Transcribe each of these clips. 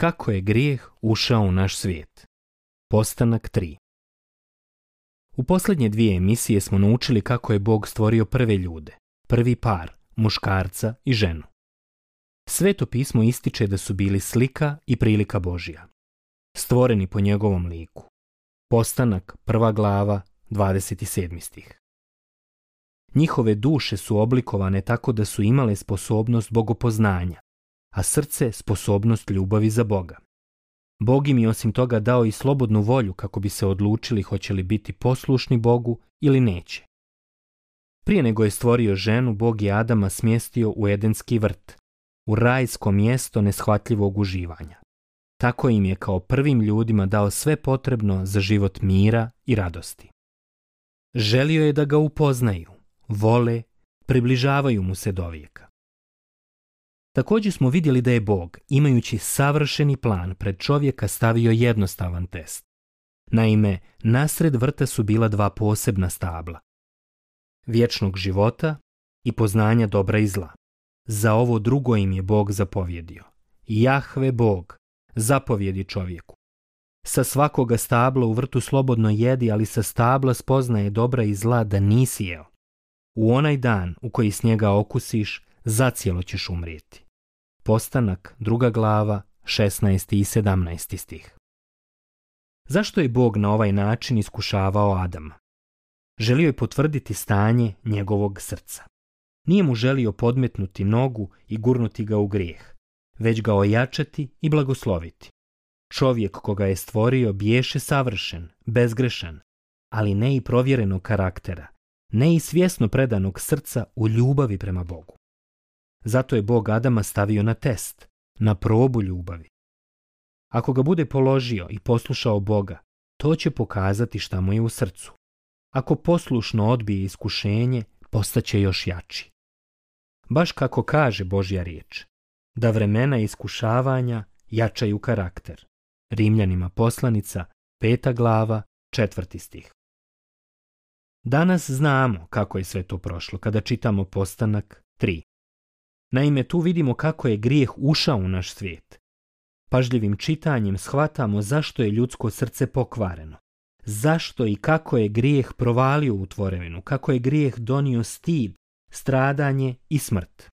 kako je grijeh ušao u naš svijet? Postanak 3 U posljednje dvije emisije smo naučili kako je Bog stvorio prve ljude, prvi par, muškarca i ženu. Sveto pismo ističe da su bili slika i prilika Božija, stvoreni po njegovom liku. Postanak, prva glava, 27. Njihove duše su oblikovane tako da su imale sposobnost bogopoznanja, a srce sposobnost ljubavi za Boga. Bog im je osim toga dao i slobodnu volju kako bi se odlučili hoće li biti poslušni Bogu ili neće. Prije nego je stvorio ženu, Bog je Adama smjestio u Edenski vrt, u rajsko mjesto neshvatljivog uživanja. Tako im je kao prvim ljudima dao sve potrebno za život mira i radosti. Želio je da ga upoznaju, vole, približavaju mu se do vijeka. Također smo vidjeli da je Bog, imajući savršeni plan, pred čovjeka stavio jednostavan test. Naime, nasred vrta su bila dva posebna stabla. Vječnog života i poznanja dobra i zla. Za ovo drugo im je Bog zapovjedio. Jahve Bog, zapovjedi čovjeku. Sa svakoga stabla u vrtu slobodno jedi, ali sa stabla spoznaje dobra i zla da nisi jeo. U onaj dan u koji s njega okusiš, zacijelo ćeš umrijeti. Postanak, druga glava, 16. i 17. stih. Zašto je Bog na ovaj način iskušavao Adama? Želio je potvrditi stanje njegovog srca. Nije mu želio podmetnuti nogu i gurnuti ga u grijeh, već ga ojačati i blagosloviti. Čovjek koga je stvorio biješe savršen, bezgrešan, ali ne i provjerenog karaktera, ne i svjesno predanog srca u ljubavi prema Bogu. Zato je Bog Adama stavio na test, na probu ljubavi. Ako ga bude položio i poslušao Boga, to će pokazati šta mu je u srcu. Ako poslušno odbije iskušenje, postaće još jači. Baš kako kaže Božja riječ, da vremena iskušavanja jačaju karakter. Rimljanima poslanica, peta glava, četvrti stih. Danas znamo kako je sve to prošlo kada čitamo postanak 3. Naime, tu vidimo kako je grijeh ušao u naš svijet. Pažljivim čitanjem shvatamo zašto je ljudsko srce pokvareno. Zašto i kako je grijeh provalio u tvorevinu, kako je grijeh donio stid, stradanje i smrt.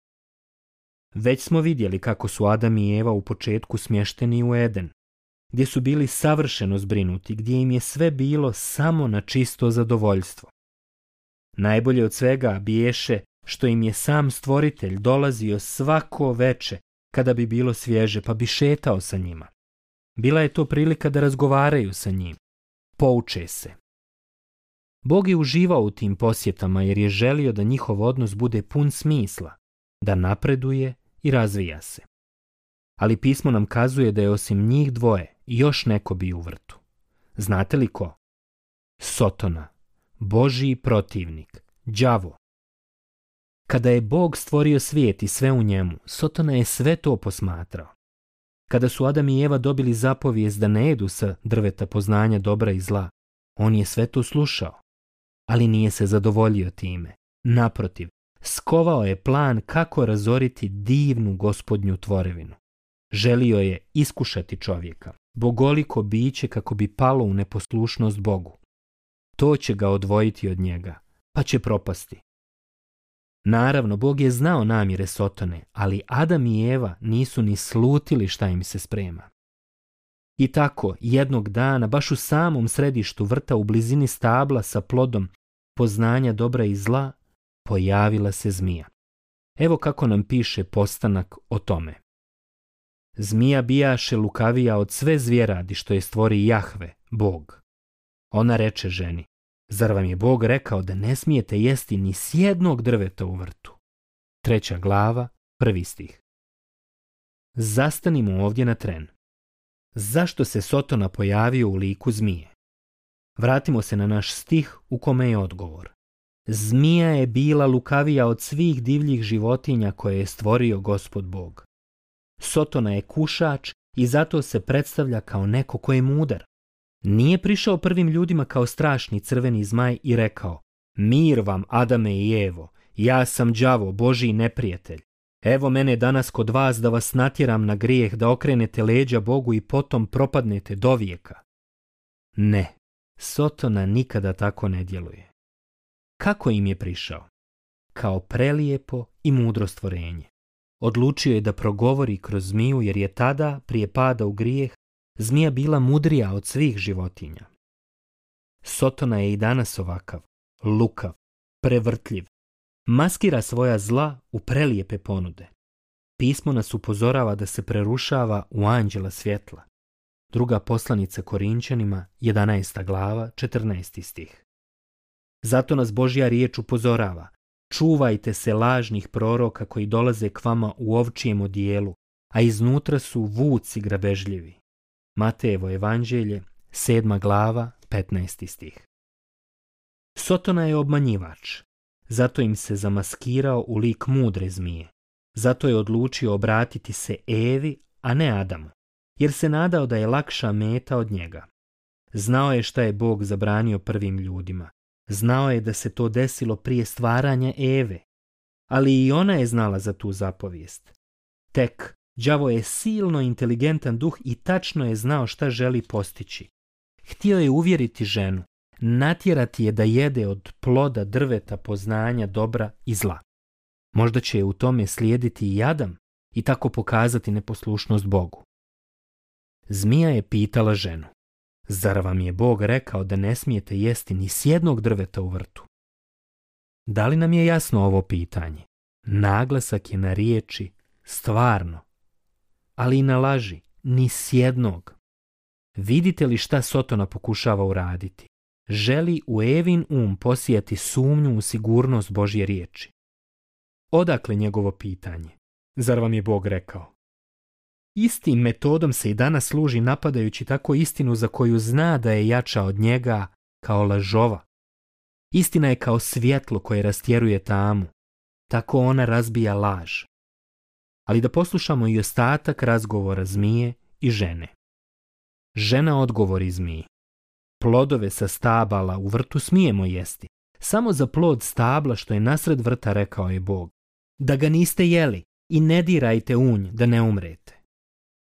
Već smo vidjeli kako su Adam i Eva u početku smješteni u Eden, gdje su bili savršeno zbrinuti, gdje im je sve bilo samo na čisto zadovoljstvo. Najbolje od svega biješe što im je sam stvoritelj dolazio svako veče kada bi bilo svježe, pa bi šetao sa njima. Bila je to prilika da razgovaraju sa njim, pouče se. Bog je uživao u tim posjetama jer je želio da njihov odnos bude pun smisla, da napreduje i razvija se. Ali pismo nam kazuje da je osim njih dvoje još neko bio u vrtu. Znate li ko? Sotona, Božiji protivnik, đavo, kada je Bog stvorio svijet i sve u njemu, Sotona je sve to posmatrao. Kada su Adam i Eva dobili zapovijest da ne jedu sa drveta poznanja dobra i zla, on je sve to slušao, ali nije se zadovoljio time. Naprotiv, skovao je plan kako razoriti divnu gospodnju tvorevinu. Želio je iskušati čovjeka, bogoliko biće kako bi palo u neposlušnost Bogu. To će ga odvojiti od njega, pa će propasti. Naravno, Bog je znao namjere Sotone, ali Adam i Eva nisu ni slutili šta im se sprema. I tako, jednog dana, baš u samom središtu vrta u blizini stabla sa plodom poznanja dobra i zla, pojavila se zmija. Evo kako nam piše postanak o tome. Zmija bijaše lukavija od sve zvjeradi što je stvori Jahve, Bog. Ona reče ženi, Zar vam je Bog rekao da ne smijete jesti ni s jednog drveta u vrtu? Treća glava, prvi stih. Zastanimo ovdje na tren. Zašto se Sotona pojavio u liku zmije? Vratimo se na naš stih u kome je odgovor. Zmija je bila lukavija od svih divljih životinja koje je stvorio gospod Bog. Sotona je kušač i zato se predstavlja kao neko ko je mudar. Nije prišao prvim ljudima kao strašni crveni zmaj i rekao Mir vam, Adame i Evo, ja sam đavo, boži neprijatelj. Evo mene danas kod vas da vas natjeram na grijeh, da okrenete leđa Bogu i potom propadnete do vijeka. Ne, Sotona nikada tako ne djeluje. Kako im je prišao? Kao prelijepo i mudro stvorenje. Odlučio je da progovori kroz zmiju jer je tada, prije pada u grijeh, Zmija bila mudrija od svih životinja. Sotona je i danas ovakav, lukav, prevrtljiv. Maskira svoja zla u prelijepe ponude. Pismo nas upozorava da se prerušava u anđela svjetla. Druga poslanica Korinčanima, 11. glava, 14. stih. Zato nas Božja riječ upozorava. Čuvajte se lažnih proroka koji dolaze k vama u ovčijem odijelu, a iznutra su vuci grabežljivi. Matejevo evanđelje, sedma glava, 15. stih. Sotona je obmanjivač, zato im se zamaskirao u lik mudre zmije. Zato je odlučio obratiti se Evi, a ne Adamu, jer se nadao da je lakša meta od njega. Znao je šta je Bog zabranio prvim ljudima. Znao je da se to desilo prije stvaranja Eve. Ali i ona je znala za tu zapovijest. Tek Đavo je silno inteligentan duh i tačno je znao šta želi postići. Htio je uvjeriti ženu, natjerati je da jede od ploda drveta poznanja dobra i zla. Možda će je u tome slijediti i jadam i tako pokazati neposlušnost Bogu. Zmija je pitala ženu, zar vam je Bog rekao da ne smijete jesti ni s jednog drveta u vrtu? Da li nam je jasno ovo pitanje? Naglasak je na riječi stvarno ali i na laži, ni s jednog. Vidite li šta Sotona pokušava uraditi? Želi u Evin um posijati sumnju u sigurnost Božje riječi. Odakle njegovo pitanje? Zar vam je Bog rekao? Istim metodom se i danas služi napadajući tako istinu za koju zna da je jača od njega kao lažova. Istina je kao svjetlo koje rastjeruje tamu. Tako ona razbija laž ali da poslušamo i ostatak razgovora zmije i žene. Žena odgovori zmiji. Plodove sa stabala u vrtu smijemo jesti. Samo za plod stabla što je nasred vrta rekao je Bog. Da ga niste jeli i ne dirajte unj da ne umrete.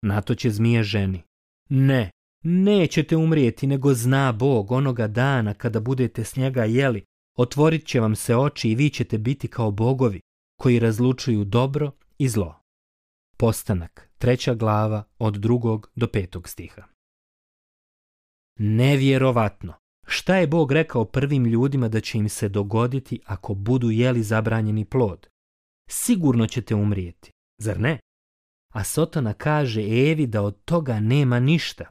Na to će zmija ženi. Ne, nećete umrijeti nego zna Bog onoga dana kada budete s njega jeli. Otvorit će vam se oči i vi ćete biti kao bogovi koji razlučuju dobro i zlo. Postanak, treća glava od drugog do petog stiha. Nevjerovatno! Šta je Bog rekao prvim ljudima da će im se dogoditi ako budu jeli zabranjeni plod? Sigurno ćete umrijeti, zar ne? A Sotona kaže Evi da od toga nema ništa.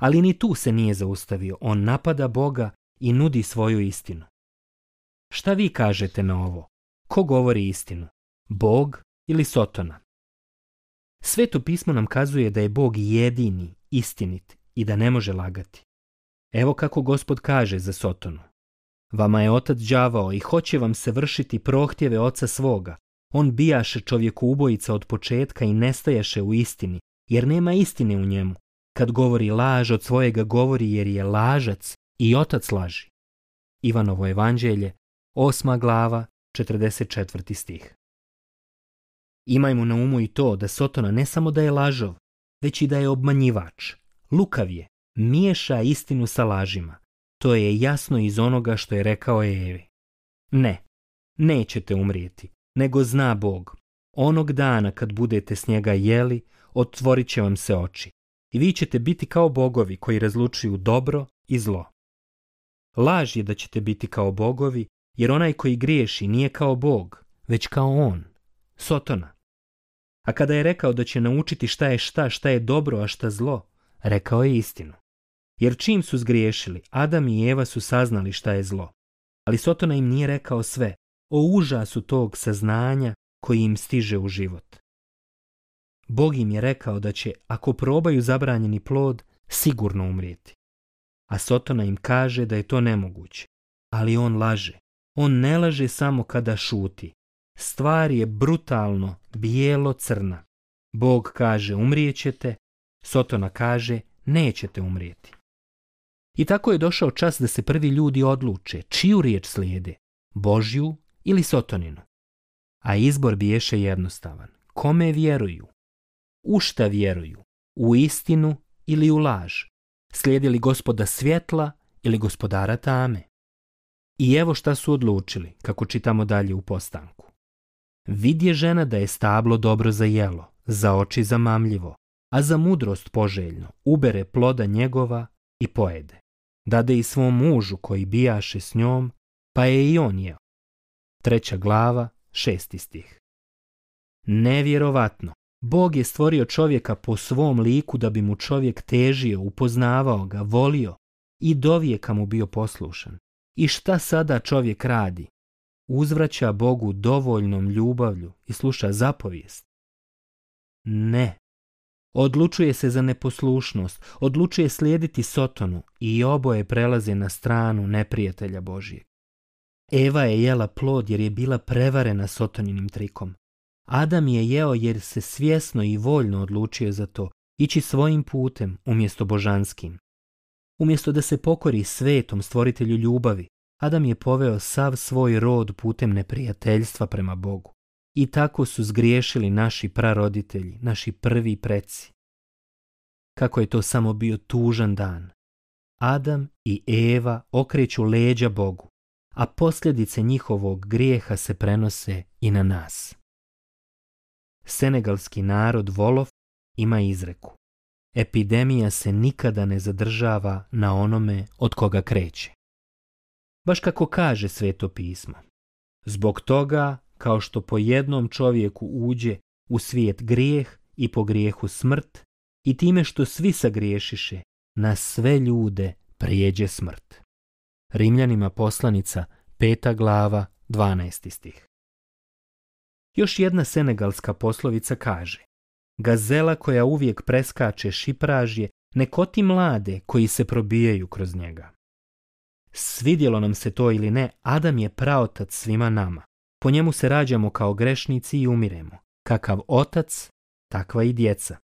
Ali ni tu se nije zaustavio, on napada Boga i nudi svoju istinu. Šta vi kažete na ovo? Ko govori istinu? Bog ili Sotona? Sveto pismo nam kazuje da je Bog jedini, istinit i da ne može lagati. Evo kako gospod kaže za Sotonu. Vama je otac đavao i hoće vam se vršiti prohtjeve oca svoga. On bijaše čovjeku ubojica od početka i nestajaše u istini, jer nema istine u njemu. Kad govori laž, od svojega govori jer je lažac i otac laži. Ivanovo evanđelje, osma glava, 44. stih. Imajmo na umu i to da Sotona ne samo da je lažov, već i da je obmanjivač. Lukav je, miješa istinu sa lažima. To je jasno iz onoga što je rekao Evi. Ne, nećete umrijeti, nego zna Bog. Onog dana kad budete s njega jeli, otvorit će vam se oči. I vi ćete biti kao bogovi koji razlučuju dobro i zlo. Laž je da ćete biti kao bogovi, jer onaj koji griješi nije kao bog, već kao on, Sotona. A kada je rekao da će naučiti šta je šta, šta je dobro, a šta zlo, rekao je istinu. Jer čim su zgriješili, Adam i Eva su saznali šta je zlo. Ali Sotona im nije rekao sve, o užasu tog saznanja koji im stiže u život. Bog im je rekao da će, ako probaju zabranjeni plod, sigurno umrijeti. A Sotona im kaže da je to nemoguće. Ali on laže. On ne laže samo kada šuti, Stvar je brutalno bijelo-crna. Bog kaže umrijećete, Sotona kaže nećete umrijeti. I tako je došao čas da se prvi ljudi odluče čiju riječ slijede, Božju ili Sotoninu. A izbor biješe jednostavan. Kome vjeruju? U šta vjeruju? U istinu ili u laž? Slijedi li gospoda svjetla ili gospodara tame? I evo šta su odlučili, kako čitamo dalje u postanku. Vidje žena da je stablo dobro za jelo, za oči zamamljivo, a za mudrost poželjno, ubere ploda njegova i pojede. Dade i svom mužu koji bijaše s njom, pa je i on jeo. Treća glava, šesti stih. Nevjerovatno, Bog je stvorio čovjeka po svom liku da bi mu čovjek težio, upoznavao ga, volio i dovijeka mu bio poslušan. I šta sada čovjek radi? uzvraća Bogu dovoljnom ljubavlju i sluša zapovijest? Ne. Odlučuje se za neposlušnost, odlučuje slijediti Sotonu i oboje prelaze na stranu neprijatelja Božije. Eva je jela plod jer je bila prevarena Sotoninim trikom. Adam je jeo jer se svjesno i voljno odlučio za to, ići svojim putem umjesto božanskim. Umjesto da se pokori svetom stvoritelju ljubavi, Adam je poveo sav svoj rod putem neprijateljstva prema Bogu. I tako su zgriješili naši praroditelji, naši prvi preci. Kako je to samo bio tužan dan. Adam i Eva okreću leđa Bogu, a posljedice njihovog grijeha se prenose i na nas. Senegalski narod Volov ima izreku. Epidemija se nikada ne zadržava na onome od koga kreće baš kako kaže sveto pismo. Zbog toga, kao što po jednom čovjeku uđe u svijet grijeh i po grijehu smrt, i time što svi sagriješiše, na sve ljude prijeđe smrt. Rimljanima poslanica, peta glava, 12. stih. Još jedna senegalska poslovica kaže Gazela koja uvijek preskače šipražje, nekoti mlade koji se probijaju kroz njega. Svidjelo nam se to ili ne, Adam je praotac svima nama. Po njemu se rađamo kao grešnici i umiremo. Kakav otac, takva i djeca.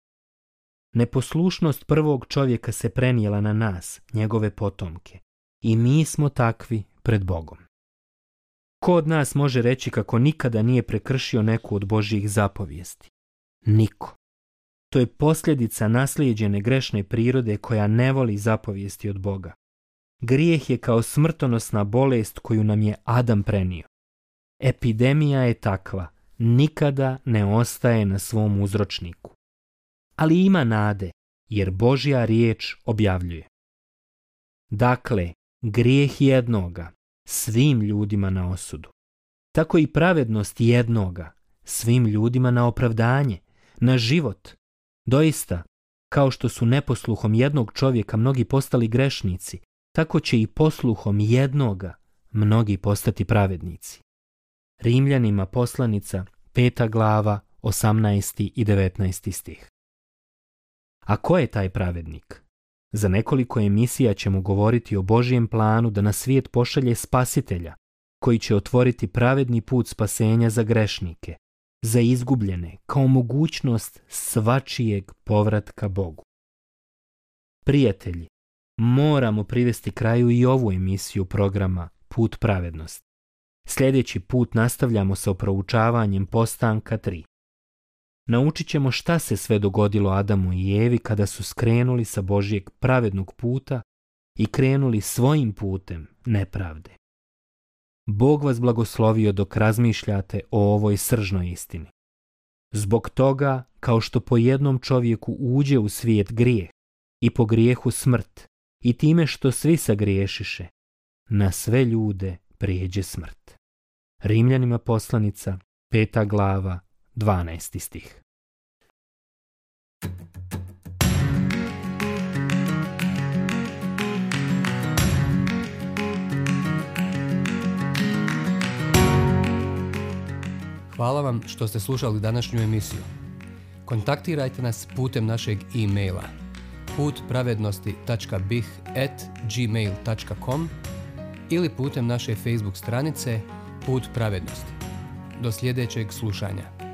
Neposlušnost prvog čovjeka se prenijela na nas, njegove potomke. I mi smo takvi pred Bogom. Ko od nas može reći kako nikada nije prekršio neku od Božjih zapovijesti? Niko. To je posljedica naslijeđene grešne prirode koja ne voli zapovijesti od Boga. Grijeh je kao smrtonosna bolest koju nam je Adam prenio. Epidemija je takva, nikada ne ostaje na svom uzročniku. Ali ima nade, jer Božja riječ objavljuje. Dakle, grijeh jednoga svim ljudima na osudu. Tako i pravednost jednoga svim ljudima na opravdanje, na život. Doista, kao što su neposluhom jednog čovjeka mnogi postali grešnici, tako će i posluhom jednoga mnogi postati pravednici. Rimljanima poslanica, peta glava, 18. i 19. stih. A ko je taj pravednik? Za nekoliko emisija ćemo govoriti o Božijem planu da na svijet pošalje spasitelja, koji će otvoriti pravedni put spasenja za grešnike, za izgubljene, kao mogućnost svačijeg povratka Bogu. Prijatelji, moramo privesti kraju i ovu emisiju programa Put pravednosti. Sljedeći put nastavljamo sa proučavanjem postanka 3. Naučit ćemo šta se sve dogodilo Adamu i Evi kada su skrenuli sa Božijeg pravednog puta i krenuli svojim putem nepravde. Bog vas blagoslovio dok razmišljate o ovoj sržnoj istini. Zbog toga, kao što po jednom čovjeku uđe u svijet grijeh i po grijehu smrt, i time što svi sagriješiše, na sve ljude prijeđe smrt. Rimljanima poslanica, peta glava, 12. stih. Hvala vam što ste slušali današnju emisiju. Kontaktirajte nas putem našeg e-maila putpravednosti.bih ili putem naše Facebook stranice Put pravednosti. Do sljedećeg slušanja.